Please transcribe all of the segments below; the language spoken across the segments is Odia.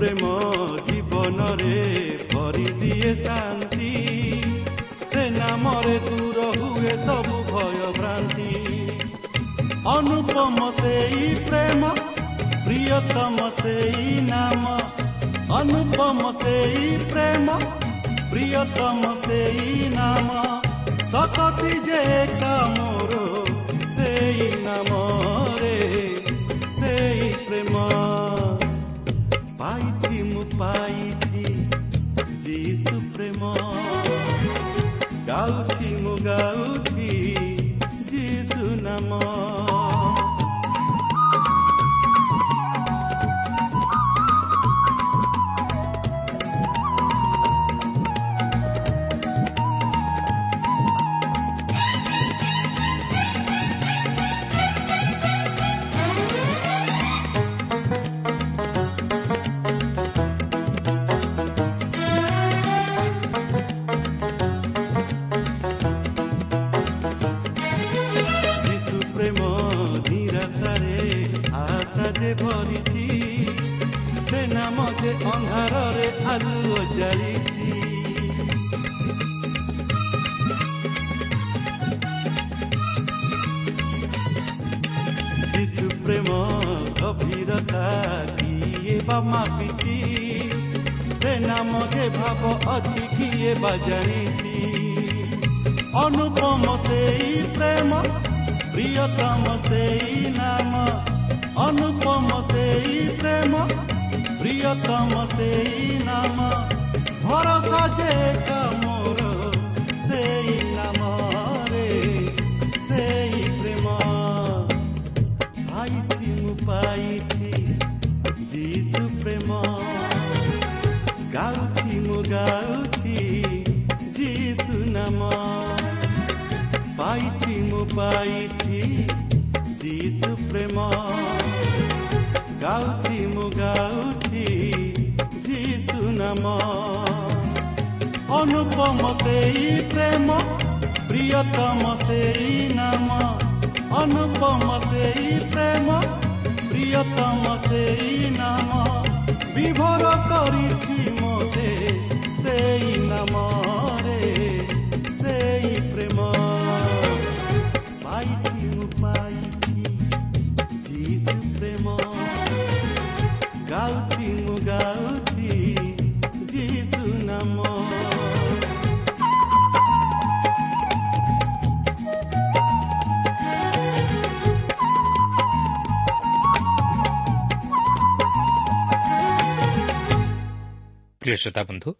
ପ୍ରେମ ଜୀବନରେ ଭରିଦିଏ ଶାନ୍ତି। ସେ ନାମରେ ଦୂର ହୁଏ ସବୁ ଭୟ ଭ୍ରାନ୍ତି। ଅନୁପମ ସେଇ ପ୍ରେମ ପ୍ରିୟତମ ସେଇ ନାମ। ଅନୁପମ ସେଇ ପ୍ରେମ ପ୍ରିୟତମ ସେଇ ନାମ। ସତତି ଯେ କାମର ସେଇ ନାମରେ ପାଇଛି ମୁଁ ପାଇଛି ଯୀଶୁ ପ୍ରେମ ଗାଉଛି ମୁଁ ଗାଉଛି ଯୀଶୁ ନାମ କିଏ ଗାଇଛି ଯିଶୁ ପ୍ରେମ ଗାଉଛି ମୁଁ ଗାଉଛି ଯିଶୁ ନାମ ଅନୁପମ ସେଇ ପ୍ରେମ ପ୍ରିୟତମ ସେଇ ନାମ ଅନୁପମ ସେଇ ପ୍ରେମ ପ୍ରିୟତମ ସେଇ ନାମ ବିଭୋର କରିଛି ମୋତେ ସେଇ ନାମ ପ୍ରିୟ ଶ୍ରୋତା ବନ୍ଧୁ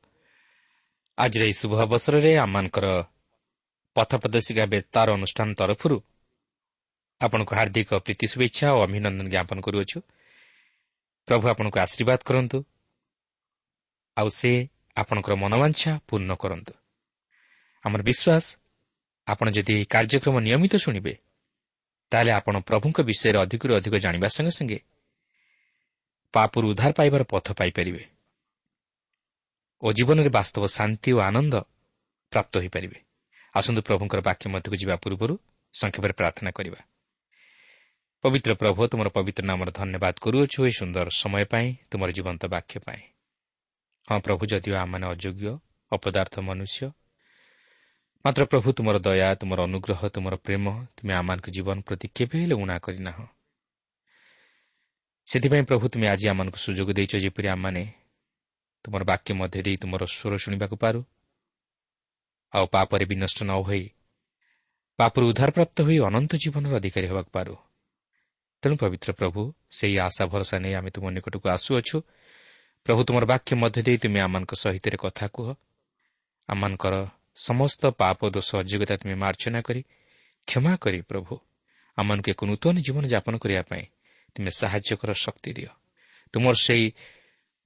ଆଜିର ଏହି ଶୁଭ ଅବସରରେ ଆମମାନଙ୍କର ପଥ ପ୍ରଦର୍ଶିକା ବେତାର ଅନୁଷ୍ଠାନ ତରଫରୁ ଆପଣଙ୍କୁ ହାର୍ଦ୍ଦିକ ପ୍ରୀତି ଶୁଭେଚ୍ଛା ଓ ଅଭିନନ୍ଦନ ଜ୍ଞାପନ କରୁଅଛୁ। ପ୍ରଭୁ ଆପଣଙ୍କୁ ଆଶୀର୍ବାଦ କରନ୍ତୁ ଆଉ ସେ ଆପଣଙ୍କର ମନୋବାଞ୍ଛା ପୂର୍ଣ୍ଣ କରନ୍ତୁ। ଆମର ବିଶ୍ୱାସ ଆପଣ ଯଦି ଏହି କାର୍ଯ୍ୟକ୍ରମ ନିୟମିତ ଶୁଣିବେ ତାହେଲେ ଆପଣ ପ୍ରଭୁଙ୍କ ବିଷୟରେ ଅଧିକରୁ ଅଧିକ ଜାଣିବା ସଙ୍ଗେ ସଙ୍ଗେ ପାପରୁ ଉଦ୍ଧାର ପାଇବାର ପଥ ପାଇପାରିବେ। ଓ ଜୀବନରେ ବାସ୍ତବ ଶାନ୍ତି ଓ ଆନନ୍ଦ ପ୍ରାପ୍ତ ହୋଇପାରିବେ। ଆସନ୍ତୁ ପ୍ରଭୁଙ୍କର ବାକ୍ୟ ମଧ୍ୟକୁ ଯିବା ପୂର୍ବରୁ ସଂକ୍ଷେପରେ ପ୍ରାର୍ଥନା କରିବା। ପବିତ୍ର ପ୍ରଭୁ ତୁମର ପବିତ୍ର ନାମର ଧନ୍ୟବାଦ କରୁଅଛୁ ଏହି ସୁନ୍ଦର ସମୟ ପାଇଁ ତୁମର ଜୀବନ୍ତ ବାକ୍ୟ ପାଇଁ। ହଁ ପ୍ରଭୁ ଯଦିଓ ଆମମାନେ ଅଯୋଗ୍ୟ ଅପଦାର୍ଥ ମନୁଷ୍ୟ ମାତ୍ର ପ୍ରଭୁ ତୁମର ଦୟା ତୁମର ଅନୁଗ୍ରହ ତୁମର ପ୍ରେମ ତୁମେ ଆମମାନଙ୍କ ଜୀବନ ପ୍ରତି କେବେ ହେଲେ ଉଣା କରିନାହଁ। ସେଥିପାଇଁ ପ୍ରଭୁ ତୁମେ ଆଜି ଆମମାନଙ୍କୁ ସୁଯୋଗ ଦେଇଛ ଯେପରି ଆମମାନେ ତୁମର ବାକ୍ୟ ମଧ୍ୟ ଦେଇ ତୁମର ସ୍ୱର ଶୁଣିବାକୁ ପାରୁ। ଆଉ ପାପରେ ବିନଷ୍ଟ ନ ହୋଇ ପାପରୁ ଉଦ୍ଧାରପ୍ରାପ୍ତ ହୋଇ ଅନନ୍ତ ଜୀବନର ଅଧିକାରୀ ହେବାକୁ ପାରୁ। ତେଣୁ ପବିତ୍ର ପ୍ରଭୁ ସେହି ଆଶା ଭରସା ନେଇ ଆମେ ତୁମ ନିକଟକୁ ଆସୁଅଛୁ। ପ୍ରଭୁ ତୁମର ବାକ୍ୟ ମଧ୍ୟ ଦେଇ ତୁମେ ଆମମାନଙ୍କ ସହିତ କଥା କୁହ। ଆମମାନଙ୍କର ସମସ୍ତ ପାପ ଦୋଷ ଅଯୋଗ୍ୟତା ତୁମେ ମାର୍ଚ୍ଚନା କରି କ୍ଷମା କରି ପ୍ରଭୁ ଆମମାନଙ୍କୁ ଏକ ନୂତନ ଜୀବନଯାପନ କରିବା ପାଇଁ ତୁମେ ସାହାଯ୍ୟ କର ଶକ୍ତି ଦିଅ। ତୁମର ସେହି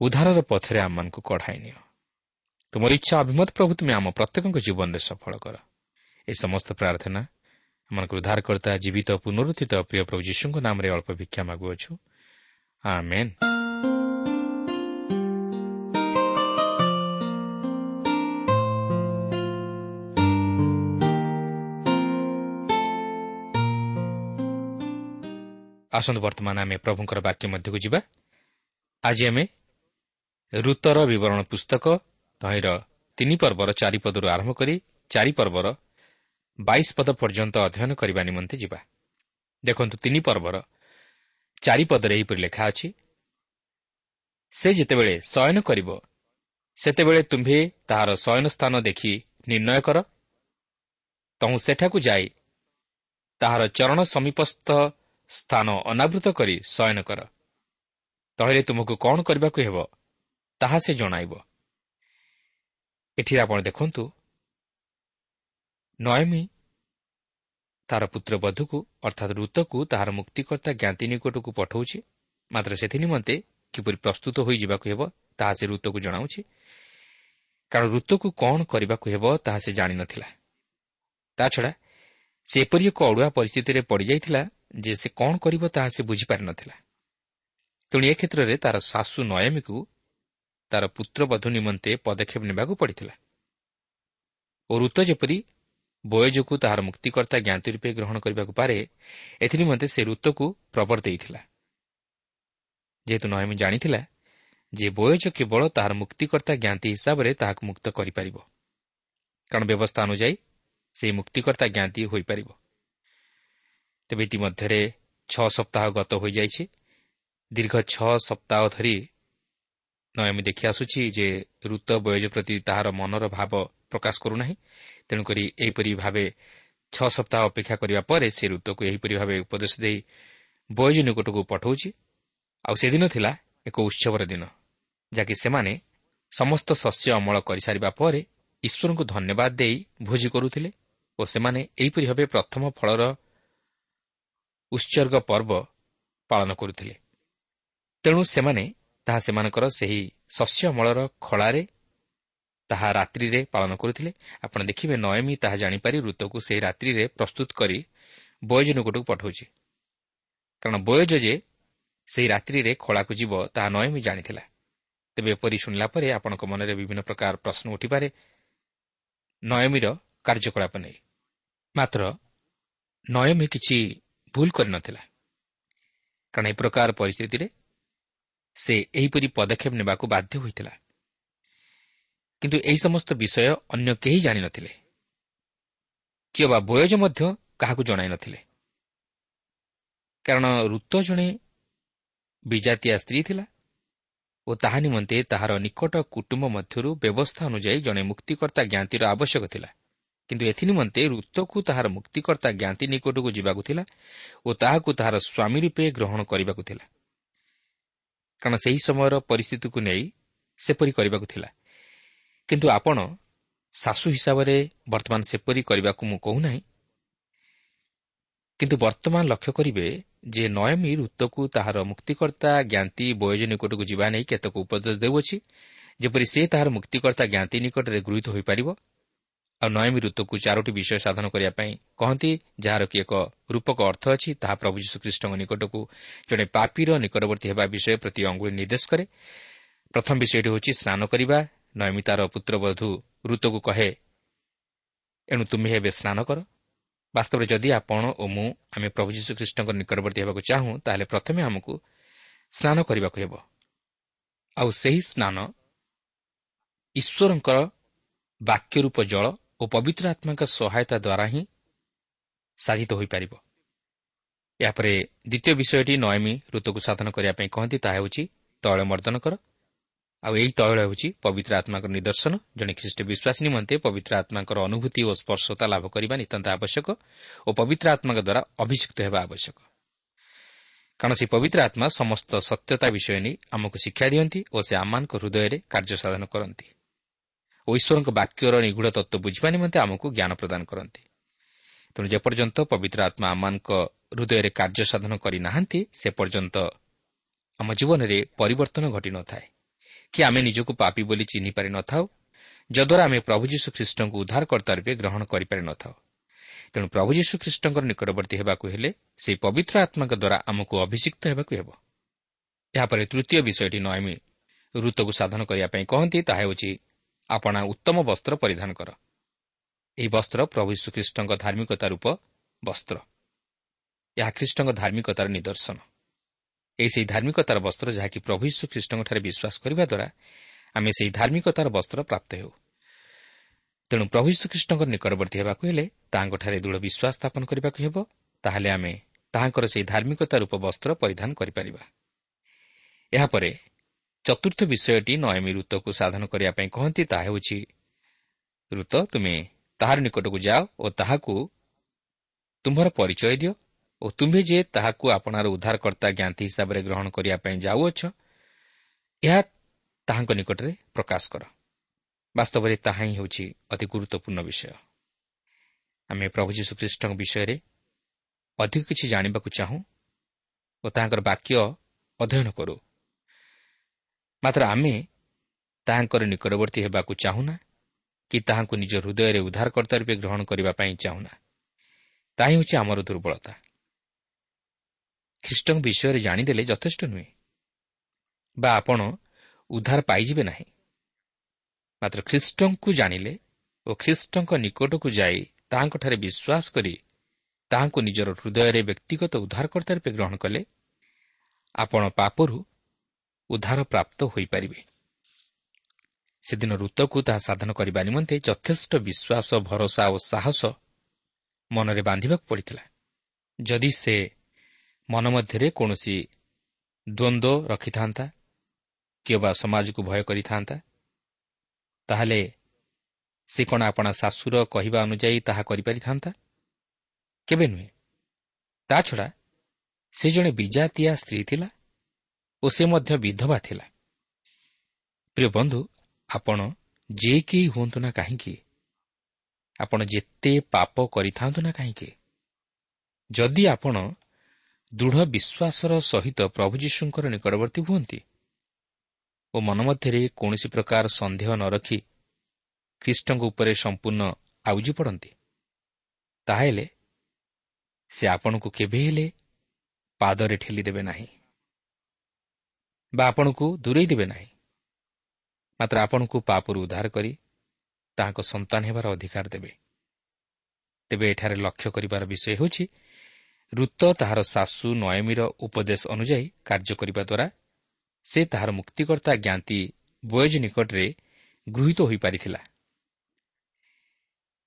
ଉଦ୍ଧାରର ପଥରେ ଆମମାନଙ୍କୁ କଢ଼ାଇ ନିଅ। ତୁମର ଇଚ୍ଛା ଅଭିମତ ପ୍ରଭୁ ତୁମେ ଆମ ପ୍ରତ୍ୟେକଙ୍କ ଜୀବନରେ ସଫଳ କର। ଏ ସମସ୍ତ ପ୍ରାର୍ଥନା ଆମମାନଙ୍କର ଉଦ୍ଧାରକର୍ତ୍ତା ଜୀବିତ ପୁନରୁତ୍ଥିତ ପ୍ରିୟ ପ୍ରଭୁ ଯୀଶୁଙ୍କ ନାମରେ ଅଳ୍ପ ଭିକ୍ଷା ମାଗୁଅଛୁ। ଆସନ୍ତୁ ବର୍ତ୍ତମାନ ଆମେ ପ୍ରଭୁଙ୍କର ବାକ୍ୟ ମଧ୍ୟକୁ ଯିବା। ଆଜି ଆମେ ଋତର ବିବରଣ ପୁସ୍ତକ ତହିଁର ତିନି ପର୍ବର ଚାରିପଦରୁ ଆରମ୍ଭ କରି ଚାରି ପର୍ବର ବାଇଶ ପଦ ପର୍ଯ୍ୟନ୍ତ ଅଧ୍ୟୟନ କରିବା ନିମନ୍ତେ ଯିବା। ଦେଖନ୍ତୁ ତିନି ପର୍ବର ଚାରିପଦରେ ଏହିପରି ଲେଖା ଅଛି ସେ ଯେତେବେଳେ ଶୟନ କରିବ ସେତେବେଳେ ତୁମ୍ଭେ ତାହାର ଶୟନ ସ୍ଥାନ ଦେଖି ନିର୍ଣ୍ଣୟ କର। ତହୁଁ ସେଠାକୁ ଯାଇ ତାହାର ଚରଣ ସମୀପସ୍ଥ ସ୍ଥାନ ଅନାବୃତ କରି ଶୟନ କର। ତହିଁରେ ତୁମକୁ କ'ଣ କରିବାକୁ ହେବ? ତାହା ସେ ଜଣାଇବ ଏଠି ଆପଣ ଦେଖନ୍ତୁ ନୟମୀ ତାହାର ପୁତ୍ରବଧୂକୁ ଅର୍ଥାତ୍ ଋତକୁ ତାହାର ମୁକ୍ତିକର୍ତ୍ତା ଜ୍ଞାତି ନିକଟକୁ ପଠାଉଛି ମାତ୍ର ସେଥି ନିମନ୍ତେ କିପରି ପ୍ରସ୍ତୁତ ହୋଇଯିବାକୁ ହେବ ତାହା ସେ ଋତୁକୁ ଜଣାଉଛି କାରଣ ଋତୁକୁ କ'ଣ କରିବାକୁ ହେବ ତାହା ସେ ଜାଣିନଥିଲା ତାଛଡ଼ା ସେ ଏପରି ଏକ ଅଡ଼ୁଆ ପରିସ୍ଥିତିରେ ପଡ଼ିଯାଇଥିଲା ଯେ ସେ କ'ଣ କରିବ ତାହା ସେ ବୁଝିପାରିନଥିଲା ତେଣୁ ଏ କ୍ଷେତ୍ରରେ ତାର ଶାଶୁ ନୟମୀକୁ ତାର ପୁତ୍ରବଧୂ ନିମନ୍ତେ ପଦକ୍ଷେପ ନେବାକୁ ପଡ଼ିଥିଲା। ଓ ଋତ ଯେପରି ବୟଜକୁ ତାହାର ମୁକ୍ତିକର୍ତ୍ତା ଜ୍ଞାତି ରୂପେ ଗ୍ରହଣ କରିବାକୁ ପାରେ ଏଥିନିମନ୍ତେ ସେ ଋତୁକୁ ପ୍ରବର ଦେଇଥିଲା। ଯେହେତୁ ନୟମୀ ଜାଣିଥିଲା ଯେ ବୟଜ କେବଳ ତାହାର ମୁକ୍ତିକର୍ତ୍ତା ଜ୍ଞାତି ହିସାବରେ ତାହାକୁ ମୁକ୍ତ କରିପାରିବ କାରଣ ବ୍ୟବସ୍ଥା ଅନୁଯାୟୀ ସେହି ମୁକ୍ତିକର୍ତ୍ତା ଜ୍ଞାତି ହୋଇପାରିବ। ତେବେ ଇତିମଧ୍ୟରେ ଛଅ ସପ୍ତାହ ଗତ ହୋଇଯାଇଛି। ଦୀର୍ଘ ଛଅ ସପ୍ତାହ ଧରି ନୟମୀ ଦେଖି ଆସୁଛି ଯେ ଋତ ବୟଜ ପ୍ରତି ତାହାର ମନର ଭାବ ପ୍ରକାଶ କରୁନାହିଁ। ତେଣୁକରି ଏହିପରି ଭାବେ ଛଅ ସପ୍ତାହ ଅପେକ୍ଷା କରିବା ପରେ ସେ ଋତୁକୁ ଏହିପରି ଭାବେ ଉପଦେଶ ଦେଇ ବୟଜ ନିକଟକୁ ପଠାଉଛି। ଆଉ ସେଦିନ ଥିଲା ଏକ ଉତ୍ସବର ଦିନ ଯାହାକି ସେମାନେ ସମସ୍ତ ଶସ୍ୟ ଅମଳ କରିସାରିବା ପରେ ଈଶ୍ୱରଙ୍କୁ ଧନ୍ୟବାଦ ଦେଇ ଭୋଜି କରୁଥିଲେ ଓ ସେମାନେ ଏହିପରି ଭାବେ ପ୍ରଥମ ଫଳର ଉତ୍ସର୍ଗ ପର୍ବ ପାଳନ କରୁଥିଲେ। ତେଣୁ ସେମାନେ ତାହା ସେମାନଙ୍କର ସେହି ଶସ୍ୟ ଅମଳର ଖଳାରେ ତାହା ରାତ୍ରିରେ ପାଳନ କରୁଥିଲେ। ଆପଣ ଦେଖିବେ ନୟମୀ ତାହା ଜାଣିପାରି ଋତୁକୁ ସେହି ରାତ୍ରିରେ ପ୍ରସ୍ତୁତ କରି ବୟଜ ନିକଟକୁ ପଠାଉଛି। କାରଣ ବୟଜ ଯେ ସେହି ରାତ୍ରିରେ ଖଳାକୁ ଯିବ ତାହା ନୟମୀ ଜାଣିଥିଲା। ତେବେ ଏପରି ଶୁଣିଲା ପରେ ଆପଣଙ୍କ ମନରେ ବିଭିନ୍ନ ପ୍ରକାର ପ୍ରଶ୍ନ ଉଠିପାରେ ନୟମୀର କାର୍ଯ୍ୟକଳାପ ନେଇ। ମାତ୍ର ନୟମୀ କିଛି ଭୁଲ କରିନଥିଲା। କାରଣ ଏ ପ୍ରକାର ପରିସ୍ଥିତିରେ ସେ ଏହିପରି ପଦକ୍ଷେପ ନେବାକୁ ବାଧ୍ୟ ହୋଇଥିଲା। କିନ୍ତୁ ଏହି ସମସ୍ତ ବିଷୟ ଅନ୍ୟ କେହି ଜାଣିନଥିଲେ କିଏ ବା ବୟଜ ମଧ୍ୟ କାହାକୁ ଜଣାଇ ନଥିଲେ। କାରଣ ଋତ ଜଣେ ବିଜାତିଆ ସ୍ତ୍ରୀ ଥିଲା ଓ ତାହା ନିମନ୍ତେ ତାହାର ନିକଟ କୁଟୁମ୍ବ ମଧ୍ୟରୁ ବ୍ୟବସ୍ଥା ଅନୁଯାୟୀ ଜଣେ ମୁକ୍ତିକର୍ତ୍ତା ଜ୍ଞାତିର ଆବଶ୍ୟକ ଥିଲା। କିନ୍ତୁ ଏଥିନିମନ୍ତେ ଋତକୁ ତାହାର ମୁକ୍ତିକର୍ତ୍ତା ଜ୍ଞାତି ନିକଟକୁ ଯିବାକୁ ଥିଲା ଓ ତାହାକୁ ତାହାର ସ୍ୱାମୀ ରୂପେ ଗ୍ରହଣ କରିବାକୁ ଥିଲା। କାରଣ ସେହି ସମୟର ପରିସ୍ଥିତିକୁ ନେଇ ସେପରି କରିବାକୁ ଥିଲା। କିନ୍ତୁ ଆପଣ ଶାଶୁ ହିସାବରେ ବର୍ତ୍ତମାନ ସେପରି କରିବାକୁ ମୁଁ କହୁନାହିଁ। କିନ୍ତୁ ବର୍ତ୍ତମାନ ଲକ୍ଷ୍ୟ କରିବେ ଯେ ନୟମୀ ଋତୁକୁ ତାହାର ମୁକ୍ତିକର୍ତ୍ତା ଜ୍ଞାତି ବୟଜ ନିକଟକୁ ଯିବା ନେଇ କେତେକ ଉପଦେଶ ଦେଉଅଛି ଯେପରି ସେ ତାହାର ମୁକ୍ତିକର୍ତ୍ତା ଜ୍ଞାତି ନିକଟରେ ଗୃହୀତ ହୋଇପାରିବ। ଆଉ ନୟମୀ ଋତୁକୁ ଚାରୋଟି ବିଷୟ ସାଧନ କରିବା ପାଇଁ କହନ୍ତି ଯାହାର କି ଏକ ରୂପକ ଅର୍ଥ ଅଛି ତାହା ପ୍ରଭୁ ଯୀଶୁଖ୍ରୀଷ୍ଟଙ୍କ ନିକଟକୁ ଜଣେ ପାପିର ନିକଟବର୍ତ୍ତୀ ହେବା ବିଷୟ ପ୍ରତି ଅଙ୍ଗୁଳି ନିର୍ଦ୍ଦେଶ କରେ। ପ୍ରଥମ ବିଷୟଟି ହେଉଛି ସ୍ନାନ କରିବା। ନୟମୀ ତାର ପୁତ୍ରବଧୂ ଋତୁକୁ କହେ ଏଣୁ ତୁମେ ଏବେ ସ୍ନାନ କର। ବାସ୍ତବରେ ଯଦି ଆପଣ ଓ ମୁଁ ଆମେ ପ୍ରଭୁ ଯୀଶୁଖ୍ରୀଷ୍ଟଙ୍କ ନିକଟବର୍ତ୍ତୀ ହେବାକୁ ଚାହୁଁ ତାହେଲେ ପ୍ରଥମେ ଆମକୁ ସ୍ନାନ କରିବାକୁ ହେବ। ଆଉ ସେହି ସ୍ନାନ ଈଶ୍ୱରଙ୍କର ବାକ୍ୟ ରୂପ ଜଳ ଓ ପବିତ୍ର ଆତ୍ମାଙ୍କ ସହାୟତା ଦ୍ୱାରା ହିଁ ସାଧିତ ହୋଇପାରିବ। ଏହାପରେ ଦ୍ୱିତୀୟ ବିଷୟଟି ନୟମୀ ଋତୁକୁ ସାଧନ କରିବା ପାଇଁ କହନ୍ତି ତାହା ହେଉଛି ତୈଳ ମର୍ଦ୍ଦନ କର। ଆଉ ଏହି ତୈଳ ହେଉଛି ପବିତ୍ର ଆତ୍ମାଙ୍କର ନିଦର୍ଶନ। ଜଣେ ଖ୍ରୀଷ୍ଟ ବିଶ୍ୱାସ ନିମନ୍ତେ ପବିତ୍ର ଆତ୍ମାଙ୍କର ଅନୁଭୂତି ଓ ସ୍ପର୍ଶତା ଲାଭ କରିବା ନିତାନ୍ତ ଆବଶ୍ୟକ ଓ ପବିତ୍ର ଆତ୍ମାଙ୍କ ଦ୍ୱାରା ଅଭିଷିକ୍ତ ହେବା ଆବଶ୍ୟକ। କାରଣ ସେ ପବିତ୍ର ଆତ୍ମା ସମସ୍ତ ସତ୍ୟତା ବିଷୟ ନେଇ ଆମକୁ ଶିକ୍ଷା ଦିଅନ୍ତି ଓ ସେ ଆମମାନଙ୍କ ହୃଦୟରେ କାର୍ଯ୍ୟ ସାଧନ କରନ୍ତି। ଓ ଈଶ୍ୱରଙ୍କ ବାକ୍ୟର ନିଗୁଢ଼ ତତ୍ତ୍ୱ ବୁଝିବା ନିମନ୍ତେ ଆମକୁ ଜ୍ଞାନ ପ୍ରଦାନ କରନ୍ତି। ତେଣୁ ଯେପର୍ଯ୍ୟନ୍ତ ପବିତ୍ର ଆତ୍ମା ଆମମାନଙ୍କ ହୃଦୟରେ କାର୍ଯ୍ୟ ସାଧନ କରିନାହାନ୍ତି ସେ ପର୍ଯ୍ୟନ୍ତ ଆମ ଜୀବନରେ ପରିବର୍ତ୍ତନ ଘଟିନଥାଏ କି ଆମେ ନିଜକୁ ପାପି ବୋଲି ଚିହ୍ନି ପାରିନଥାଉ ଯଦ୍ୱାରା ଆମେ ପ୍ରଭୁ ଯୀଶୁ ଖ୍ରୀଷ୍ଟଙ୍କୁ ଉଦ୍ଧାରକର୍ତ୍ତା ରୂପେ ଗ୍ରହଣ କରିପାରିନଥାଉ ତେଣୁ ପ୍ରଭୁ ଯୀଶୁ ଖ୍ରୀଷ୍ଟଙ୍କର ନିକଟବର୍ତ୍ତୀ ହେବାକୁ ହେଲେ ସେହି ପବିତ୍ର ଆତ୍ମାଙ୍କ ଦ୍ୱାରା ଆମକୁ ଅଭିଷିକ୍ତ ହେବାକୁ ହେବ। ଏହାପରେ ତୃତୀୟ ବିଷୟଟି ନୟମୀ ଋତୁକୁ ସାଧନ କରିବା ପାଇଁ କହନ୍ତି ତାହା ହେଉଛି ଆପଣା ଉତ୍ତମ ବସ୍ତ୍ର ପରିଧାନ କର। ଏହି ବସ୍ତ୍ର ପ୍ରଭୁ ଶ୍ରୀଖ୍ରୀଷ୍ଟଙ୍କ ଧାର୍ମିକତା ରୂପ ବସ୍ତ୍ର। ଏହା ଖ୍ରୀଷ୍ଟଙ୍କ ଧାର୍ମିକତାର ନିଦର୍ଶନ। ଏହି ସେହି ଧାର୍ମିକତାର ବସ୍ତ୍ର ଯାହାକି ପ୍ରଭୁ ଶ୍ରୀଖ୍ରୀଷ୍ଟଙ୍କଠାରେ ବିଶ୍ୱାସ କରିବା ଦ୍ୱାରା ଆମେ ସେହି ଧାର୍ମିକତାର ବସ୍ତ୍ର ପ୍ରାପ୍ତ ହେଉ। ତେଣୁ ପ୍ରଭୁ ଶ୍ରୀଖ୍ରୀଷ୍ଟଙ୍କ ନିକଟବର୍ତ୍ତୀ ହେବାକୁ ହେଲେ ତାହାଙ୍କଠାରେ ଦୃଢ଼ ବିଶ୍ୱାସ ସ୍ଥାପନ କରିବାକୁ ହେବ ତାହେଲେ ଆମେ ତାହାଙ୍କର ସେହି ଧାର୍ମିକତା ରୂପ ବସ୍ତ୍ର ପରିଧାନ କରିପାରିବା। ଏହାପରେ ଚତୁର୍ଥ ବିଷୟଟି ନୟମୀ ଋତୁକୁ ସାଧନ କରିବା ପାଇଁ କହନ୍ତି ତାହା ହେଉଛି ଋତ ତୁମେ ତାହାର ନିକଟକୁ ଯାଅ ଓ ତାହାକୁ ତୁମ୍ଭର ପରିଚୟ ଦିଅ ଓ ତୁମ୍ଭେ ଯେ ତାହାକୁ ଆପଣାର ଉଦ୍ଧାରକର୍ତ୍ତା ଜ୍ଞାତି ହିସାବରେ ଗ୍ରହଣ କରିବା ପାଇଁ ଯାଉଅଛ ଏହା ତାହାଙ୍କ ନିକଟରେ ପ୍ରକାଶ କର। ବାସ୍ତବରେ ତାହା ହିଁ ହେଉଛି ଅତି ଗୁରୁତ୍ୱପୂର୍ଣ୍ଣ ବିଷୟ। ଆମେ ପ୍ରଭୁ ଯୀଶୁଖ୍ରୀଷ୍ଟଙ୍କ ବିଷୟରେ ଅଧିକ କିଛି ଜାଣିବାକୁ ଚାହୁଁ ଓ ତାହାଙ୍କର ବାକ୍ୟ ଅଧ୍ୟୟନ କରୁ। ମାତ୍ର ଆମେ ତାହାଙ୍କର ନିକଟବର୍ତ୍ତୀ ହେବାକୁ ଚାହୁଁନା କି ତାହାଙ୍କୁ ନିଜ ହୃଦୟରେ ଉଦ୍ଧାରକର୍ତ୍ତା ରୂପେ ଗ୍ରହଣ କରିବା ପାଇଁ ଚାହୁଁନା ତାହା ହେଉଛି ଆମର ଦୁର୍ବଳତା ଖ୍ରୀଷ୍ଟଙ୍କ ବିଷୟରେ ଜାଣିଦେଲେ ଯଥେଷ୍ଟ ନୁହେଁ ବା ଆପଣ ଉଦ୍ଧାର ପାଇଯିବେ ନାହିଁ ମାତ୍ର ଖ୍ରୀଷ୍ଟଙ୍କୁ ଜାଣିଲେ ଓ ଖ୍ରୀଷ୍ଟଙ୍କ ନିକଟକୁ ଯାଇ ତାହାଙ୍କଠାରେ ବିଶ୍ୱାସ କରି ତାହାଙ୍କୁ ନିଜର ହୃଦୟରେ ବ୍ୟକ୍ତିଗତ ଉଦ୍ଧାରକର୍ତ୍ତା ରୂପେ ଗ୍ରହଣ କଲେ ଆପଣ ପାପରୁ ଉଦ୍ଧାର ପ୍ରାପ୍ତ ହୋଇପାରିବେ। ସେଦିନ ଋତୁକୁ ତାହା ସାଧନ କରିବା ନିମନ୍ତେ ଯଥେଷ୍ଟ ବିଶ୍ୱାସ ଭରସା ଓ ସାହସ ମନରେ ବାନ୍ଧିବାକୁ ପଡ଼ିଥିଲା। ଯଦି ସେ ମନ ମଧ୍ୟରେ କୌଣସି ଦ୍ୱନ୍ଦ୍ୱ ରଖିଥାନ୍ତା କିମ୍ବା ସମାଜକୁ ଭୟ କରିଥାନ୍ତା ତାହେଲେ ସେ କ'ଣ ଆପଣା ଶାଶୁର କହିବା ଅନୁଯାୟୀ ତାହା କରିପାରିଥାନ୍ତା? କେବେ ନୁହେଁ। ତାଛଡ଼ା ସେ ଜଣେ ବିଜାତିଆ ସ୍ତ୍ରୀ ଥିଲା ଓ ସେ ମଧ୍ୟ ବିଧବା ଥିଲା। ପ୍ରିୟ ବନ୍ଧୁ ଆପଣ ଯେ କେହି ହୁଅନ୍ତୁ ନା କାହିଁକି ଆପଣ ଯେତେ ପାପ କରିଥାନ୍ତୁ ନା କାହିଁକି ଯଦି ଆପଣ ଦୃଢ଼ ବିଶ୍ୱାସର ସହିତ ପ୍ରଭୁ ଯୀଶୁଙ୍କର ନିକଟବର୍ତ୍ତୀ ହୁଅନ୍ତି ଓ ମନ ମଧ୍ୟରେ କୌଣସି ପ୍ରକାର ସନ୍ଦେହ ନ ରଖି ଖ୍ରୀଷ୍ଟଙ୍କ ଉପରେ ସମ୍ପୂର୍ଣ୍ଣ ଆଉଜି ପଡ଼ନ୍ତି ତାହେଲେ ସେ ଆପଣଙ୍କୁ କେବେ ହେଲେ ପାଦରେ ଠେଲିଦେବେ ନାହିଁ। ବା ଆପଣଙ୍କୁ ଦୂରେଇ ଦେବେ ନାହିଁ। ମାତ୍ର ଆପଣଙ୍କୁ ପାପରୁ ଉଦ୍ଧାର କରି ତାହାଙ୍କ ସନ୍ତାନ ହେବାର ଅଧିକାର ଦେବେ। ତେବେ ଏଠାରେ ଲକ୍ଷ୍ୟ କରିବାର ବିଷୟ ହେଉଛି ଋତ ତାହାର ଶାଶୁ ନୟମୀର ଉପଦେଶ ଅନୁଯାୟୀ କାର୍ଯ୍ୟ କରିବା ଦ୍ୱାରା ସେ ତାହାର ମୁକ୍ତିକର୍ତ୍ତା ଜ୍ଞାତି ବୟଜ ନିକଟରେ ଗୃହୀତ ହୋଇପାରିଥିଲା।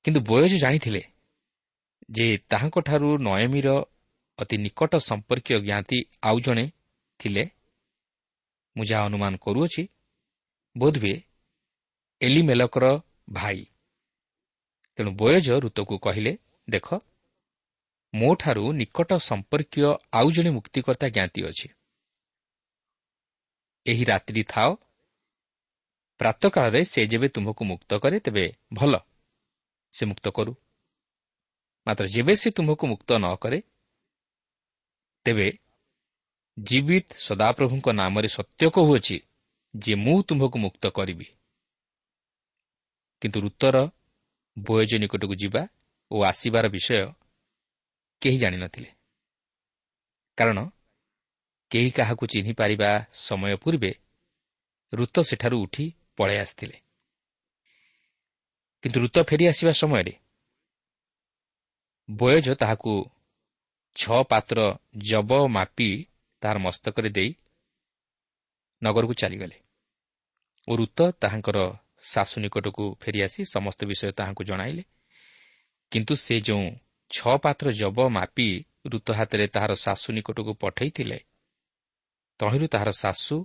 କିନ୍ତୁ ବୟଜ ଜାଣିଥିଲେ ଯେ ତାହାଙ୍କଠାରୁ ନୟମୀର ଅତି ନିକଟ ସମ୍ପର୍କୀୟ ଜ୍ଞାତି ଆଉ ଜଣେ ଥିଲେ ମୁଁ ଯାହା ଅନୁମାନ କରୁଅଛି ବୋଧହୁଏ ଏଲିମେଲକର ଭାଇ। ତେଣୁ ବୟଜ ଋତୁକୁ କହିଲେ ଦେଖ ମୋଠାରୁ ନିକଟ ସମ୍ପର୍କୀୟ ଆଉ ଜଣେ ମୁକ୍ତିକର୍ତ୍ତା ଜ୍ଞାତି ଅଛି। ଏହି ରାତ୍ରି ଥାଅ ପ୍ରାତଃକାଳରେ ସେ ଯେବେ ତୁମକୁ ମୁକ୍ତ କରେ ତେବେ ଭଲ ସେ ମୁକ୍ତ କରୁ। ମାତ୍ର ଯେବେ ସେ ତୁମକୁ ମୁକ୍ତ ନ କରେ ତେବେ ଜୀବିତ ସଦାପ୍ରଭୁଙ୍କ ନାମରେ ସତ୍ୟ କହୁଅଛି ଯେ ମୁଁ ତୁମ୍ଭକୁ ମୁକ୍ତ କରିବି। କିନ୍ତୁ ଋତର ବୟଜ ନିକଟକୁ ଯିବା ଓ ଆସିବାର ବିଷୟ କେହି ଜାଣିନଥିଲେ। କାରଣ କେହି କାହାକୁ ଚିହ୍ନି ପାରିବା ସମୟ ପୂର୍ବେ ଋତ ସେଠାରୁ ଉଠି ପଳାଇ ଆସିଥିଲେ। କିନ୍ତୁ ଋତ ଫେରିଆସିବା ସମୟରେ ବୟଜ ତାହାକୁ ଛଅ ପାତ୍ର ଜବ ମାପି ତାହାର ମସ୍ତକରେ ଦେଇ ନଗରକୁ ଚାଲିଗଲେ। ଓ ଋତ ତାହାଙ୍କର ଶାଶୁ ନିକଟକୁ ଫେରିଆସି ସମସ୍ତ ବିଷୟ ତାହାଙ୍କୁ ଜଣାଇଲେ। କିନ୍ତୁ ସେ ଯେଉଁ ଛଅ ପାତ୍ର ଜବ ମାପି ଋତ ହାତରେ ତାହାର ଶାଶୁ ନିକଟକୁ ପଠାଇଥିଲେ ତହିଁରୁ ତାହାର ଶାଶୁ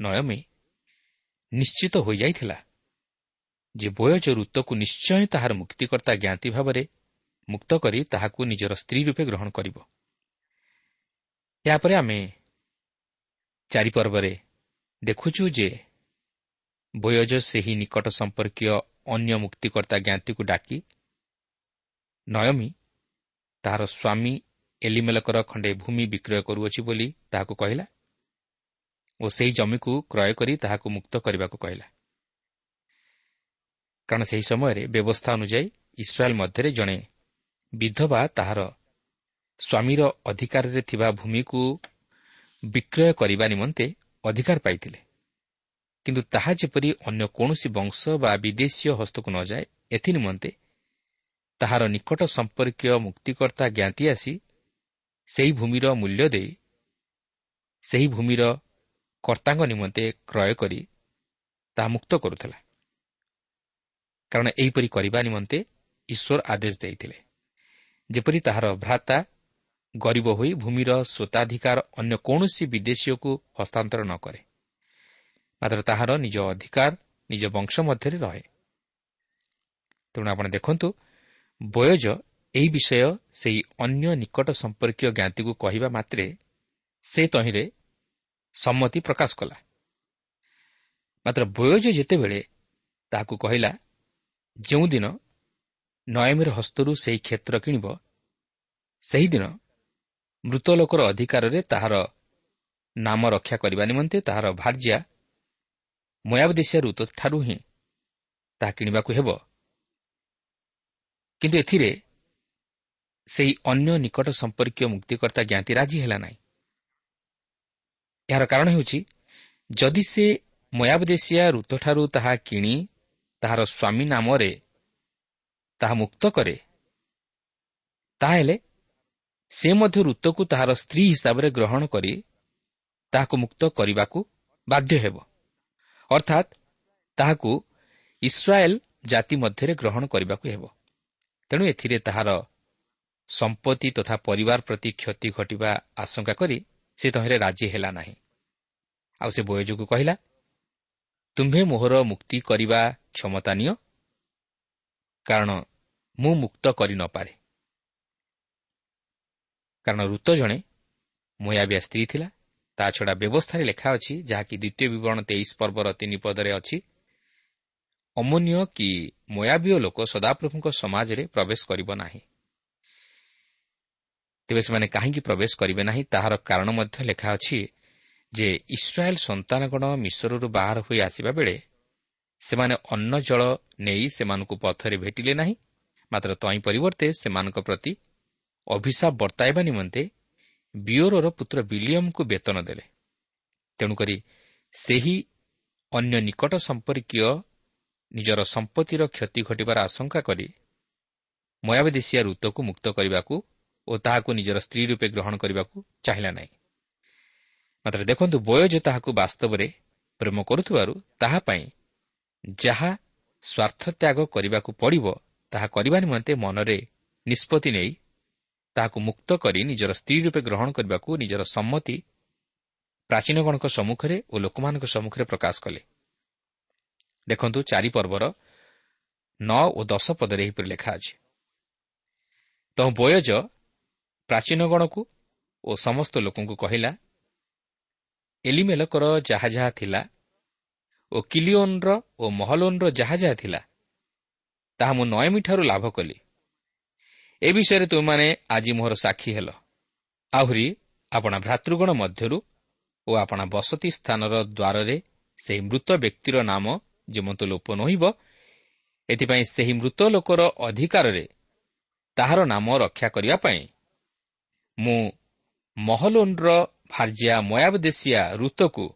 ନୟମୀ ନିଶ୍ଚିତ ହୋଇଯାଇଥିଲା ଯେ ବୟଜ ଋତକୁ ନିଶ୍ଚୟ ତାହାର ମୁକ୍ତିକର୍ତ୍ତା ଜ୍ଞାତି ଭାବରେ ମୁକ୍ତ କରି ତାହାକୁ ନିଜର ସ୍ତ୍ରୀ ରୂପେ ଗ୍ରହଣ କରିବ। ଏହାପରେ ଆମେ ଚାରିପର୍ବରେ ଦେଖୁଛୁ ଯେ ବୟଜ ସେହି ନିକଟ ସମ୍ପର୍କୀୟ ଅନ୍ୟ ମୁକ୍ତିକର୍ତ୍ତା ଜ୍ଞାତିକୁ ଡାକି ନୟମୀ ତାହାର ସ୍ୱାମୀ ଏଲିମେଲକର ଖଣ୍ଡେ ଭୂମି ବିକ୍ରୟ କରୁଅଛି ବୋଲି ତାହାକୁ କହିଲା ଓ ସେହି ଜମିକୁ କ୍ରୟ କରି ତାହାକୁ ମୁକ୍ତ କରିବାକୁ କହିଲା। କାରଣ ସେହି ସମୟରେ ବ୍ୟବସ୍ଥା ଅନୁଯାୟୀ ଇସ୍ରାଏଲ୍ ମଧ୍ୟରେ ଜଣେ ବିଧବା ତାହାର ସ୍ୱାମୀର ଅଧିକାରରେ ଥିବା ଭୂମିକୁ ବିକ୍ରୟ କରିବା ନିମନ୍ତେ ଅଧିକାର ପାଇଥିଲେ। କିନ୍ତୁ ତାହା ଯେପରି ଅନ୍ୟ କୌଣସି ବଂଶ ବା ବିଦେଶୀୟ ହସ୍ତକୁ ନଯାଏ ଏଥିନିମନ୍ତେ ତାହାର ନିକଟ ସମ୍ପର୍କୀୟ ମୁକ୍ତିକର୍ତ୍ତା ଜ୍ଞାତି ଆସି ସେହି ଭୂମିର ମୂଲ୍ୟ ଦେଇ ସେହି ଭୂମିର କର୍ତ୍ତାଙ୍କ ନିମନ୍ତେ କ୍ରୟ କରି ତାହା ମୁକ୍ତ କରୁଥିଲା। କାରଣ ଏହିପରି କରିବା ନିମନ୍ତେ ଈଶ୍ୱର ଆଦେଶ ଦେଇଥିଲେ। ଯେପରି ତାହାର ଭ୍ରାତା ଗରିବ ହୋଇ ଭୂମିର ସ୍ୱତାଧିକାର ଅନ୍ୟ କୌଣସି ବିଦେଶୀୟକୁ ହସ୍ତାନ୍ତର ନ କରେ। ମାତ୍ର ତାହାର ନିଜ ଅଧିକାର ନିଜ ବଂଶ ମଧ୍ୟରେ ରହେ। ତେଣୁ ଆପଣ ଦେଖନ୍ତୁ ବୟଜ ଏହି ବିଷୟ ସେହି ଅନ୍ୟ ନିକଟ ସମ୍ପର୍କୀୟ ଜ୍ଞାତିକୁ କହିବା ମାତ୍ରେ ସେ ତହିଁରେ ସମ୍ମତି ପ୍ରକାଶ କଲା। ମାତ୍ର ବୟଜ ଯେତେବେଳେ ତାହାକୁ କହିଲା ଯେଉଁଦିନ ନୟମୀର ହସ୍ତରୁ ସେହି କ୍ଷେତ୍ର କିଣିବ ସେହିଦିନ ମୃତ ଲୋକର ଅଧିକାରରେ ତାହାର ନାମ ରକ୍ଷା କରିବା ନିମନ୍ତେ ତାହାର ଭାର୍ଯ୍ୟା ମୟାବଦେଶିଆ ଋତୁଠାରୁ ହିଁ ତାହା କିଣିବାକୁ ହେବ। କିନ୍ତୁ ଏଥିରେ ସେହି ଅନ୍ୟ ନିକଟ ସମ୍ପର୍କୀୟ ମୁକ୍ତିକର୍ତ୍ତା ଜ୍ଞାତି ରାଜି ହେଲା ନାହିଁ। ଏହାର କାରଣ ହେଉଛି ଯଦି ସେ ମୟାବଦେଶିଆ ଋତୁଠାରୁ ତାହା କିଣି ତାହାର ସ୍ୱାମୀ ନାମରେ ତାହା ମୁକ୍ତ କରେ ତାହେଲେ ସେ ମଧ୍ୟ ଋତୁକୁ ତାହାର ସ୍ତ୍ରୀ ହିସାବରେ ଗ୍ରହଣ କରି ତାହାକୁ ମୁକ୍ତ କରିବାକୁ ବାଧ୍ୟ ହେବ। ଅର୍ଥାତ୍ ତାହାକୁ ଇସ୍ରାଏଲ୍ ଜାତି ମଧ୍ୟରେ ଗ୍ରହଣ କରିବାକୁ ହେବ। ତେଣୁ ଏଥିରେ ତାହାର ସମ୍ପତ୍ତି ତଥା ପରିବାର ପ୍ରତି କ୍ଷତି ଘଟିବା ଆଶଙ୍କା କରି ସେ ତହିଁରେ ରାଜି ହେଲା ନାହିଁ। ଆଉ ସେ ବୟୋଜକୁ କହିଲା ତୁମ୍ଭେ ମୋହର ମୁକ୍ତି କରିବା କ୍ଷମତା ନିଅ କାରଣ ମୁଁ ମୁକ୍ତ କରିନପାରେ କାରଣ ଋତ ଜଣେ ମୟାବିଆ ସ୍ତ୍ରୀ ଥିଲା। ତାଛଡ଼ା ବ୍ୟବସ୍ଥାରେ ଲେଖା ଅଛି ଯାହାକି ଦ୍ୱିତୀୟ ବିବରଣ ତେଇଶ ପର୍ବର ତିନି ପଦରେ ଅଛି ଅମୂନ୍ୟ କି ମୟାବୀୟ ଲୋକ ସଦାପ୍ରଭୁଙ୍କ ସମାଜରେ ପ୍ରବେଶ କରିବ ନାହିଁ। ତେବେ ସେମାନେ କାହିଁକି ପ୍ରବେଶ କରିବେ ନାହିଁ ତାହାର କାରଣ ମଧ୍ୟ ଲେଖା ଅଛି ଯେ ଇସ୍ରାଏଲ୍ ସନ୍ତାନଗଣ ମିଶ୍ରରୁ ବାହାର ହୋଇ ଆସିବା ବେଳେ ସେମାନେ ଅନ୍ନ ଜଳ ନେଇ ସେମାନଙ୍କୁ ପଥରେ ଭେଟିଲେ ନାହିଁ ମାତ୍ର ତହିଁ ପରିବର୍ତ୍ତେ ସେମାନଙ୍କ ପ୍ରତି ଅଭିଶାପ ବର୍ତ୍ତାଇବା ନିମନ୍ତେ ବିଓରର ପୁତ୍ର ବିଲିୟମଙ୍କୁ ବେତନ ଦେଲେ। ତେଣୁକରି ସେହି ଅନ୍ୟ ନିକଟ ସମ୍ପର୍କୀୟ ନିଜର ସମ୍ପତ୍ତିର କ୍ଷତି ଘଟିବାର ଆଶଙ୍କା କରି ମୟାବଦେଶିଆ ଋତୁକୁ ମୁକ୍ତ କରିବାକୁ ଓ ତାହାକୁ ନିଜର ସ୍ତ୍ରୀ ରୂପେ ଗ୍ରହଣ କରିବାକୁ ଚାହିଁଲା ନାହିଁ। ମାତ୍ର ଦେଖନ୍ତୁ ବୟଜ ତାହାକୁ ବାସ୍ତବରେ ପ୍ରେମ କରୁଥିବାରୁ ତାହା ପାଇଁ ଯାହା ସ୍ୱାର୍ଥ ତ୍ୟାଗ କରିବାକୁ ପଡ଼ିବ ତାହା କରିବା ନିମନ୍ତେ ମନରେ ନିଷ୍ପତ୍ତି ନେଇ ତାହାକୁ ମୁକ୍ତ କରି ନିଜର ସ୍ତ୍ରୀ ରୂପେ ଗ୍ରହଣ କରିବାକୁ ନିଜର ସମ୍ମତି ପ୍ରାଚୀନଗଣଙ୍କ ସମ୍ମୁଖରେ ଓ ଲୋକମାନଙ୍କ ସମ୍ମୁଖରେ ପ୍ରକାଶ କଲେ। ଦେଖନ୍ତୁ ଚାରି ପର୍ବର ନଅ ଓ ଦଶ ପଦରେ ଏହିପରି ଲେଖା ଅଛି। ତ ବୟଜ ପ୍ରାଚୀନଗଣକୁ ଓ ସମସ୍ତ ଲୋକଙ୍କୁ କହିଲା ଏଲିମେଲକର ଯାହା ଯାହା ଥିଲା ଓ କିଲିଓନ୍ର ଓ ମହଲୋନ୍ର ଯାହା ଯାହା ଥିଲା ତାହା ମୁଁ ନୟମିଠାରୁ ଲାଭ କଲି। ଏ ବିଷୟରେ ତୁମମାନେ ଆଜି ମୋହର ସାକ୍ଷୀ ହେଲ। ଆହୁରି ଆପଣା ଭ୍ରାତୃଗଣ ମଧ୍ୟରୁ ଓ ଆପଣା ବସତି ସ୍ଥାନର ଦ୍ୱାରରେ ସେହି ମୃତ ବ୍ୟକ୍ତିର ନାମ ଯେମନ୍ତ ଲୋପ ନହିବ ଏଥିପାଇଁ ସେହି ମୃତ ଲୋକର ଅଧିକାରରେ ତାହାର ନାମ ରକ୍ଷା କରିବା ପାଇଁ ମୁଁ ମହଲୋନ୍ର ଭାର୍ଯ୍ୟା ମୟାବଦେଶିଆ ଋତକୁ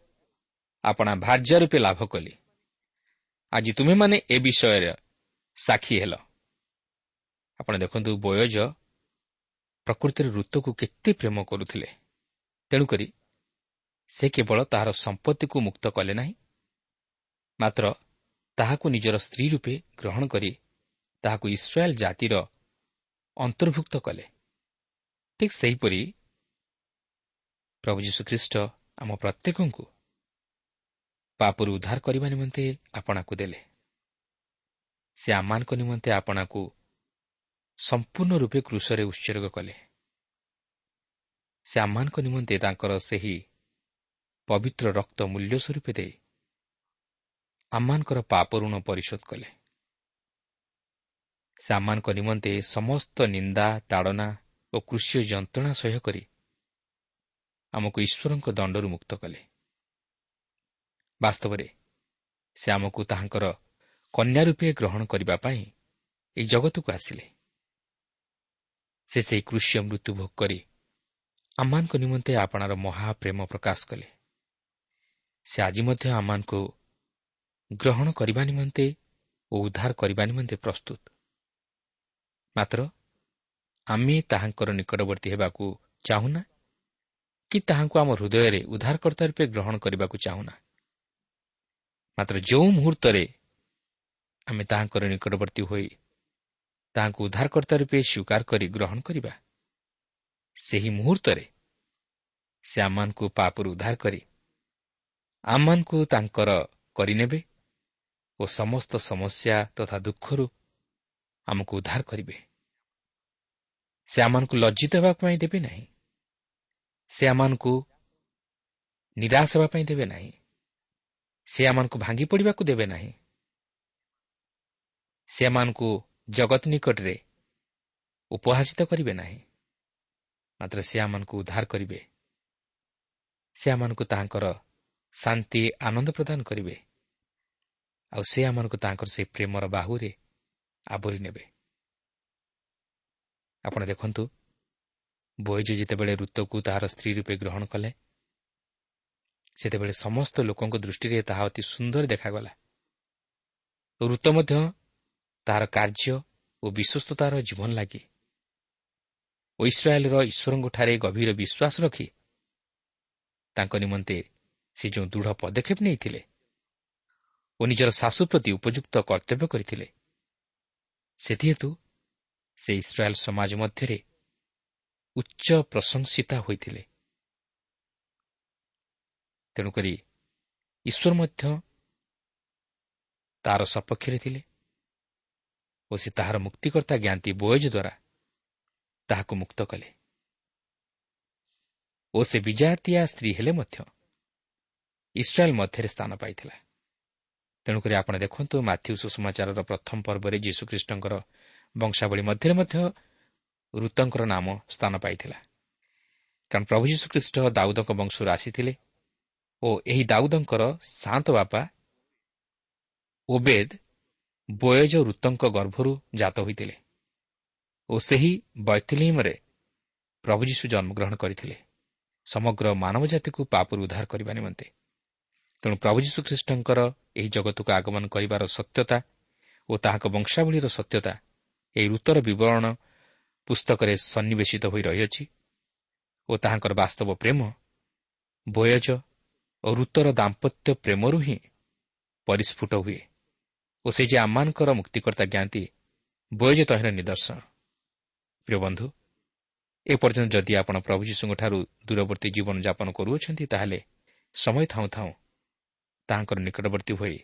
ଆପଣା ଭାର୍ଯ୍ୟା ରୂପେ ଲାଭ କଲି। ଆଜି ତୁମେମାନେ ଏ ବିଷୟରେ ସାକ୍ଷୀ ହେଲ। ଆପଣ ଦେଖନ୍ତୁ ବୟଜ ପ୍ରକୃତିରେ ଋତୁକୁ କେତେ ପ୍ରେମ କରୁଥିଲେ। ତେଣୁକରି ସେ କେବଳ ତାହାର ସମ୍ପତ୍ତିକୁ ମୁକ୍ତ କଲେ ନାହିଁ ମାତ୍ର ତାହାକୁ ନିଜର ସ୍ତ୍ରୀ ରୂପେ ଗ୍ରହଣ କରି ତାହାକୁ ଇସ୍ରାଏଲ୍ ଜାତିର ଅନ୍ତର୍ଭୁକ୍ତ କଲେ। ଠିକ୍ ସେହିପରି ପ୍ରଭୁ ଯୀଶୁଖ୍ରୀଷ୍ଟ ଆମ ପ୍ରତ୍ୟେକଙ୍କୁ ପାପରୁ ଉଦ୍ଧାର କରିବା ନିମନ୍ତେ ଆପଣାକୁ ଦେଲେ। ସେ ଆମମାନଙ୍କ ନିମନ୍ତେ ଆପଣାକୁ ସମ୍ପୂର୍ଣ୍ଣ ରୂପେ କୃଷରେ ଉତ୍ସର୍ଗ କଲେ। ସେ ଆମମାନଙ୍କ ନିମନ୍ତେ ତାଙ୍କର ସେହି ପବିତ୍ର ରକ୍ତ ମୂଲ୍ୟ ସ୍ୱରୂପ ଦେଇ ଆମମାନଙ୍କର ପାପ ଋଣ ପରିଶୋଧ କଲେ। ସେ ଆମମାନଙ୍କ ନିମନ୍ତେ ସମସ୍ତ ନିନ୍ଦା ତାଡ଼ନା ଓ କୃଷି ଯନ୍ତ୍ରଣା ସହ୍ୟ କରି ଆମକୁ ଈଶ୍ୱରଙ୍କ ଦଣ୍ଡରୁ ମୁକ୍ତ କଲେ। ବାସ୍ତବରେ ସେ ଆମକୁ ତାହାଙ୍କର କନ୍ୟା ରୂପେ ଗ୍ରହଣ କରିବା ପାଇଁ ଏହି ଜଗତକୁ ଆସିଲେ। ସେ ସେହି କୃଷି ମୃତ୍ୟୁ ଭୋଗ କରି ଆମମାନଙ୍କ ନିମନ୍ତେ ଆପଣାର ମହାପ୍ରେମ ପ୍ରକାଶ କଲେ। ସେ ଆଜି ମଧ୍ୟ ଆମମାନଙ୍କୁ ଗ୍ରହଣ କରିବା ନିମନ୍ତେ ଓ ଉଦ୍ଧାର କରିବା ନିମନ୍ତେ ପ୍ରସ୍ତୁତ। ମାତ୍ର ଆମେ ତାହାଙ୍କର ନିକଟବର୍ତ୍ତୀ ହେବାକୁ ଚାହୁଁନା କି ତାହାଙ୍କୁ ଆମ ହୃଦୟରେ ଉଦ୍ଧାରକର୍ତ୍ତା ରୂପେ ଗ୍ରହଣ କରିବାକୁ ଚାହୁଁନା। ମାତ୍ର ଯେଉଁ ମୁହୂର୍ତ୍ତରେ ଆମେ ତାହାଙ୍କର ନିକଟବର୍ତ୍ତୀ ହୋଇ ତାହାଙ୍କୁ ଉଦ୍ଧାରକର୍ତ୍ତା ରୂପେ ସ୍ୱୀକାର କରି ଗ୍ରହଣ କରିବା। ସେହି ମୁହୂର୍ତ୍ତରେ ସେ ଆମମାନଙ୍କୁ ପାପରୁ ଉଦ୍ଧାର କରି ଆମମାନଙ୍କୁ ତାଙ୍କର କରିନେବେ ଓ ସମସ୍ତ ସମସ୍ୟା ତଥା ଦୁଃଖରୁ ଆମକୁ ଉଦ୍ଧାର କରିବେ। ସେ ଆମମାନଙ୍କୁ ଲଜ୍ଜିତ ହେବା ପାଇଁ ଦେବେ ନାହିଁ। ସେ ଆମମାନଙ୍କୁ ନିରାଶ ହେବା ପାଇଁ ଦେବେ ନାହିଁ। ସେ ଆମମାନଙ୍କୁ ଭାଙ୍ଗି ପଡ଼ିବାକୁ ଦେବେ ନାହିଁ। ସେମାନଙ୍କୁ ଜଗତ ନିକଟରେ ଉପହାସିତ କରିବେ ନାହିଁ। ମାତ୍ର ସେ ଆମମାନଙ୍କୁ ଉଦ୍ଧାର କରିବେ। ସେ ଆମମାନଙ୍କୁ ତାହାଙ୍କର ଶାନ୍ତି ଆନନ୍ଦ ପ୍ରଦାନ କରିବେ। ଆଉ ସେ ଆମମାନଙ୍କୁ ତାଙ୍କର ସେହି ପ୍ରେମର ବାହୁରେ ଆବରି ନେବେ। ଆପଣ ଦେଖନ୍ତୁ ବୈଜ ଯେତେବେଳେ ଋତୁକୁ ତାହାର ସ୍ତ୍ରୀ ରୂପେ ଗ୍ରହଣ କଲେ ସେତେବେଳେ ସମସ୍ତ ଲୋକଙ୍କ ଦୃଷ୍ଟିରେ ତାହା ଅତି ସୁନ୍ଦର ଦେଖାଗଲା। ଋତ ମଧ୍ୟ ତାହାର କାର୍ଯ୍ୟ ଓ ବିଶ୍ୱସ୍ତତାର ଜୀବନ ଲାଗି। ଓ ଇସ୍ରାଏଲ୍ର ଈଶ୍ୱରଙ୍କଠାରେ ଗଭୀର ବିଶ୍ୱାସ ରଖି ତାଙ୍କ ନିମନ୍ତେ ସେ ଯେଉଁ ଦୃଢ଼ ପଦକ୍ଷେପ ନେଇଥିଲେ ଓ ନିଜର ଶାଶୁ ପ୍ରତି ଉପଯୁକ୍ତ କର୍ତ୍ତବ୍ୟ କରିଥିଲେ ସେଥିହେତୁ ସେ ଇସ୍ରାଏଲ୍ ସମାଜ ମଧ୍ୟରେ ଉଚ୍ଚ ପ୍ରଶଂସିତା ହୋଇଥିଲେ। ତେଣୁକରି ଈଶ୍ୱର ମଧ୍ୟ ତାହାର ସପକ୍ଷରେ ଥିଲେ ଓ ସେ ତାହାର ମୁକ୍ତିକର୍ତ୍ତା ଜ୍ଞାତି ବୋୟଜ ଦ୍ୱାରା ତାହାକୁ ମୁକ୍ତ କଲେ। ଓ ସେ ବିଜାତିଆ ସ୍ତ୍ରୀ ହେଲେ ମଧ୍ୟ ଇସ୍ରାଏଲ୍ ମଧ୍ୟରେ ସ୍ଥାନ ପାଇଥିଲା। ତେଣୁକରି ଆପଣ ଦେଖନ୍ତୁ ମାଥ୍ୟୁ ସୁଷମାଚାରର ପ୍ରଥମ ପର୍ବରେ ଯୀଶୁଖ୍ରୀଷ୍ଟଙ୍କର ବଂଶାବଳୀ ମଧ୍ୟରେ ମଧ୍ୟ ଋତଙ୍କର ନାମ ସ୍ଥାନ ପାଇଥିଲା। କାରଣ ପ୍ରଭୁ ଯୀଶୁଖ୍ରୀଷ୍ଟ ଦାଉଦଙ୍କ ବଂଶରୁ ଆସିଥିଲେ ଓ ଏହି ଦାଉଦଙ୍କର ଶାନ୍ତ ବାପା ଓବେଦ ବୟଜ ଋତଙ୍କ ଗର୍ଭରୁ ଜାତ ହୋଇଥିଲେ ଓ ସେହି ବୈଥିଲିମରେ ପ୍ରଭୁ ଯୀଶୁ ଜନ୍ମଗ୍ରହଣ କରିଥିଲେ। ସମଗ୍ର ମାନବ ଜାତିକୁ ପାପରୁ ଉଦ୍ଧାର କରିବା ନିମନ୍ତେ। ତେଣୁ ପ୍ରଭୁ ଯୀଶୁଖ୍ରୀଷ୍ଟଙ୍କର ଏହି ଜଗତକୁ ଆଗମନ କରିବାର ସତ୍ୟତା ଓ ତାହାଙ୍କ ବଂଶାବଳୀର ସତ୍ୟତା ଏହି ଋତୁର ବିବରଣ ପୁସ୍ତକରେ ସନ୍ନିବେଶିତ ହୋଇ ରହିଅଛି ଓ ତାହାଙ୍କର ବାସ୍ତବ ପ୍ରେମ ବୟଜ ଓ ଋତର ଦାମ୍ପତ୍ୟ ପ୍ରେମରୁ ହିଁ ପରିସ୍ଫୁଟ ହୁଏ। ଓ ସେ ଯେ ଆମମାନଙ୍କର ମୁକ୍ତିକର୍ତ୍ତା ଜ୍ଞାତି ବୟଜ ତହିଁର ନିଦର୍ଶନ। ପ୍ରିୟ ବନ୍ଧୁ ଏପର୍ଯ୍ୟନ୍ତ ଯଦି ଆପଣ ପ୍ରଭୁ ଯୀଶୁଙ୍କଠାରୁ ଦୂରବର୍ତ୍ତୀ ଜୀବନଯାପନ କରୁଅଛନ୍ତି ତାହେଲେ ସମୟ ଥାଉଁ ଥାଉଁ ତାହାଙ୍କର ନିକଟବର୍ତ୍ତୀ ହୋଇ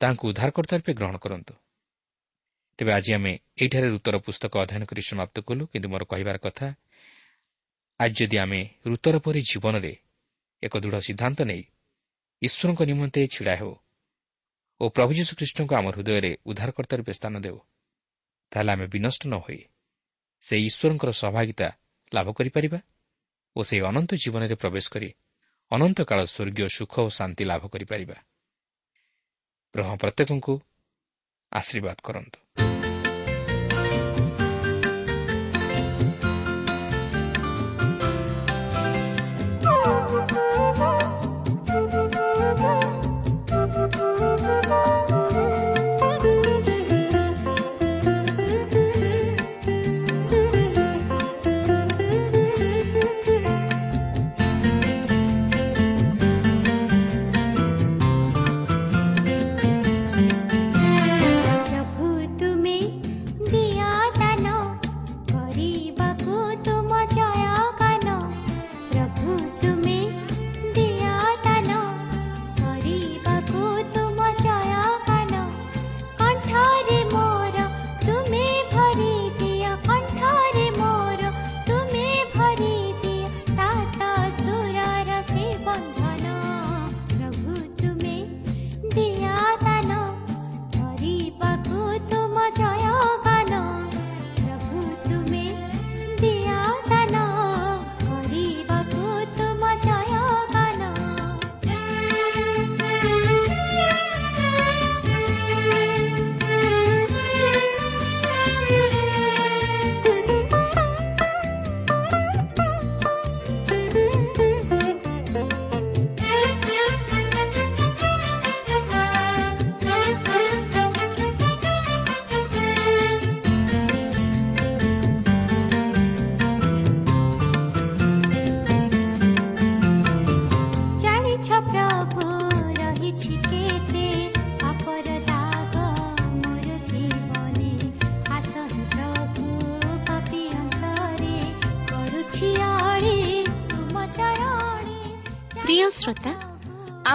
ତାହାଙ୍କୁ ଉଦ୍ଧାରକର୍ତ୍ତା ରୂପେ ଗ୍ରହଣ କରନ୍ତୁ। ତେବେ ଆଜି ଆମେ ଏହିଠାରେ ଋତର ପୁସ୍ତକ ଅଧ୍ୟୟନ କରି ସମାପ୍ତ କଲୁ କିନ୍ତୁ ମୋର କହିବାର କଥା ଆଜି ଯଦି ଆମେ ଋତର ପରି ଜୀବନରେ ଏକ ଦୃଢ଼ ସିଦ୍ଧାନ୍ତ ନେଇ ଈଶ୍ୱରଙ୍କ ନିମନ୍ତେ ଛିଡ଼ା ହେଉ ଓ ପ୍ରଭୁ ଯୀଶୁଖ୍ରୀଷ୍ଟଙ୍କୁ ଆମ ହୃଦୟରେ ଉଦ୍ଧାରକର୍ତ୍ତା ରୂପେ ସ୍ଥାନ ଦେଉ। ତାହେଲେ ଆମେ ବିନଷ୍ଟ ନ ହୋଇ ସେହି ଈଶ୍ୱରଙ୍କର ସହଭାଗିତା ଲାଭ କରିପାରିବା ଓ ସେହି ଅନନ୍ତ ଜୀବନରେ ପ୍ରବେଶ କରି ଅନନ୍ତକାଳ ସ୍ୱର୍ଗୀୟ ସୁଖ ଓ ଶାନ୍ତି ଲାଭ କରିପାରିବା। ବ୍ରହ୍ମ ପ୍ରତ୍ୟେକଙ୍କୁ ଆଶୀର୍ବାଦ କରନ୍ତୁ।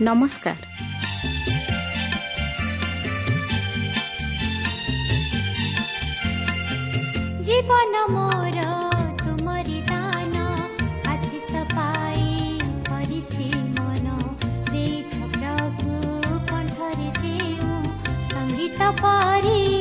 नमस्कार। जीवन मोर तुमरी दान आशिष पाए परिछि मन। रे छप्रभु कण्ठरे जेउ सङ्गीत पारी।